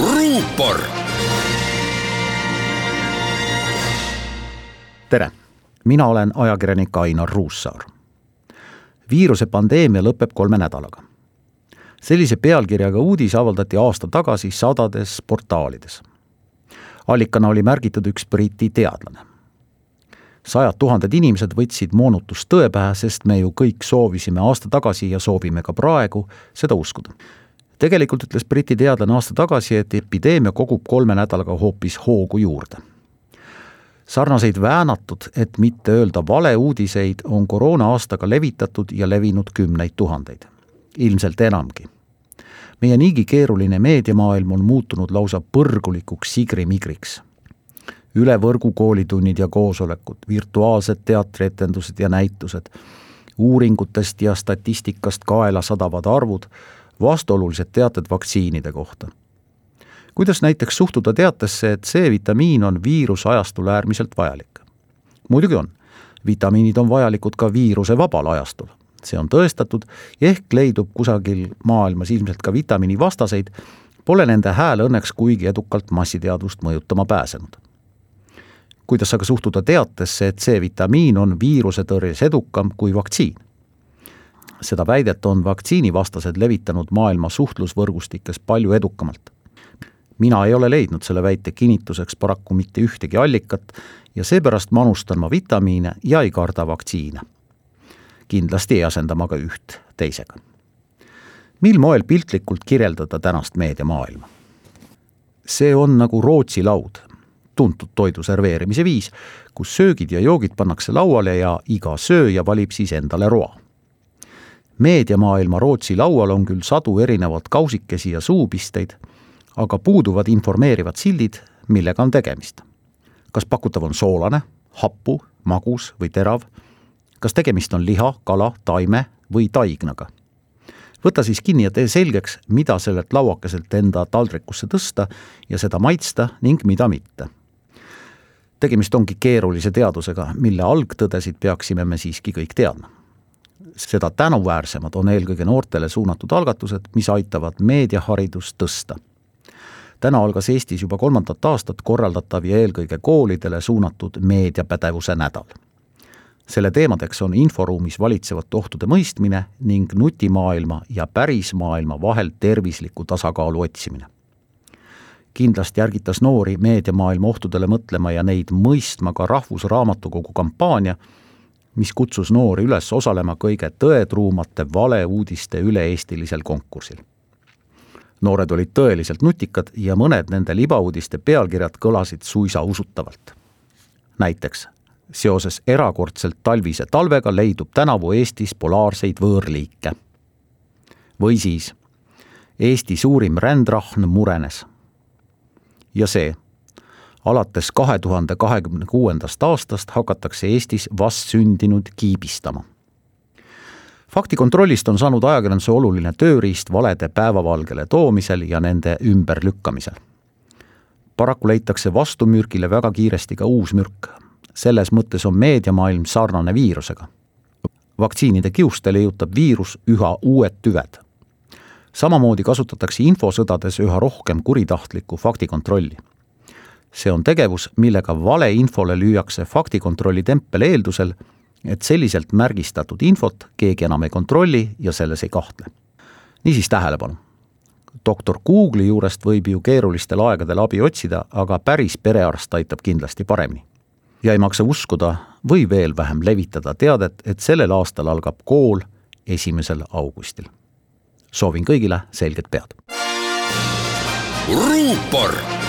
ruupor. tere, mina olen ajakirjanik Ainar Ruussaar. viiruse pandeemia lõpeb kolme nädalaga. sellise pealkirjaga uudis avaldati aasta tagasi sadades portaalides. allikana oli märgitud üks Briti teadlane sajad tuhanded inimesed võtsid moonutust tõe pähe, sest me ju kõik soovisime aasta tagasi ja soovime ka praegu seda uskuda tegelikult ütles Briti teadlane aasta tagasi, et epideemia kogub kolme nädalaga hoopis hoogu juurde. sarnaseid väänatud, et mitte öelda valeuudiseid, on koroona aastaga levitatud ja levinud kümneid tuhandeid, ilmselt enamgi. meie niigi keeruline meediamaailm on muutunud lausa põrgulikuks sigrimigriks üle võrgu koolitunnid ja koosolekud, virtuaalsed teatrietendused ja näitused, uuringutest ja statistikast kaela sadavad arvud vastuolulised teated vaktsiinide kohta. kuidas näiteks suhtuda teatesse, et C-vitamiin on viirusajastul äärmiselt vajalik? muidugi on, vitamiinid on vajalikud ka viiruse vabal ajastul, see on tõestatud ehk leidub kusagil maailmas ilmselt ka vitamiinivastaseid, pole nende hääl õnneks kuigi edukalt massiteadvust mõjutama pääsenud kuidas aga suhtuda teatesse, et C-vitamiin on viirusetõrjes edukam kui vaktsiin? Seda väidet on vaktsiinivastased levitanud maailma suhtlusvõrgustikes palju edukamalt. mina ei ole leidnud selle väite kinnituseks paraku mitte ühtegi allikat ja seepärast manustan ma vitamiine ja ei karda vaktsiine. kindlasti ei asenda ma ka üht teisega. mil moel piltlikult kirjeldada tänast meediamaailma? see on nagu Rootsi laud, tuntud toidu serveerimise viis, kus söögid ja joogid pannakse lauale ja iga sööja valib siis endale roa meediamaailma Rootsi laual on küll sadu erinevat kausikesi ja suupisteid, aga puuduvad informeerivad sildid, millega on tegemist. kas pakutav on soolane, happu, magus või terav, kas tegemist on liha, kala, taime või taignaga. võta siis kinni ja tee selgeks, mida sellelt lauakeselt enda taldrikusse tõsta ja seda maitsta ning mida mitte. tegemist ongi keerulise teadusega, mille algtõdesid peaksime me siiski kõik teadma seda tänuväärsemad on eelkõige noortele suunatud algatused, mis aitavad meediaharidust tõsta. täna algas Eestis juba kolmandat aastat korraldatav ja eelkõige koolidele suunatud meediapädevuse nädal. selle teemadeks on inforuumis valitsevate ohtude mõistmine ning nutimaailma ja pärismaailma vahel tervisliku tasakaalu otsimine kindlasti ärgitas noori meediamaailma ohtudele mõtlema ja neid mõistma ka Rahvusraamatukogu kampaania mis kutsus noori üles osalema kõige tõetruumate valeuudiste üle-eestilisel konkursil. noored olid tõeliselt nutikad ja mõned nende libauudiste pealkirjad kõlasid suisa usutavalt. näiteks seoses erakordselt talvise talvega leidub tänavu Eestis polaarseid võõrliike. või siis Eesti suurim rändrahn murenes. ja see alates kahe tuhande kahekümne kuuendast aastast hakatakse Eestis vastsündinud kiibistama. faktikontrollist on saanud ajakirjanduse oluline tööriist valede päevavalgele toomisel ja nende ümberlükkamisel. paraku leitakse vastumürgile väga kiiresti ka uus mürk. selles mõttes on meediamaailm sarnane viirusega. vaktsiinide kiuste leiutab viirus üha uued tüved samamoodi kasutatakse infosõdades üha rohkem kuritahtlikku faktikontrolli see on tegevus, millega valeinfole lüüakse faktikontrolli tempel eeldusel, et selliselt märgistatud infot keegi enam ei kontrolli ja selles ei kahtle. niisiis tähelepanu. doktor Google'i juurest võib ju keerulistel aegadel abi otsida, aga päris perearst aitab kindlasti paremini. ja ei maksa uskuda või veel vähem levitada teadet, et sellel aastal algab kool esimesel augustil. soovin kõigile selget pead. ruupor